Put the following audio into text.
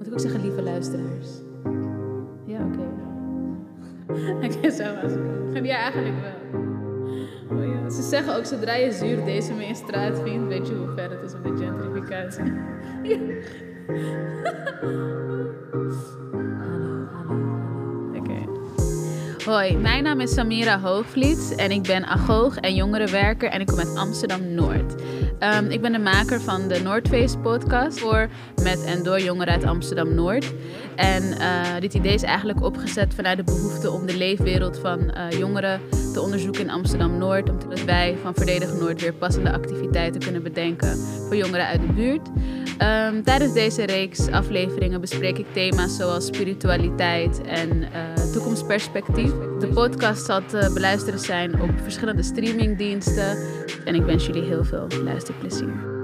Moet ik ook zeggen, lieve luisteraars? Ja, oké. Oké, zo was. Ja, eigenlijk wel. Oh ja. Ze zeggen ook, zodra je zuur deze in straat vindt, weet je hoe ver het is met de gentrificatie. ja. Hoi, mijn naam is Samira Hoogvliet en ik ben agoog en jongerenwerker en ik kom uit Amsterdam-Noord. Ehm, ik ben de maker van de Noordface podcast voor, met en door jongeren uit Amsterdam-Noord. En uh, dit idee is eigenlijk opgezet vanuit de behoefte om de leefwereld van uh, jongeren te onderzoeken in Amsterdam-Noord. Omdat wij van Verdedigen Noord weer passende activiteiten kunnen bedenken voor jongeren uit de buurt. Um, tijdens deze reeks afleveringen bespreek ik thema's zoals spiritualiteit en uh, toekomstperspectief. De podcast zal te beluisteren zijn op verschillende streamingdiensten. En ik wens jullie heel veel luisterplezier.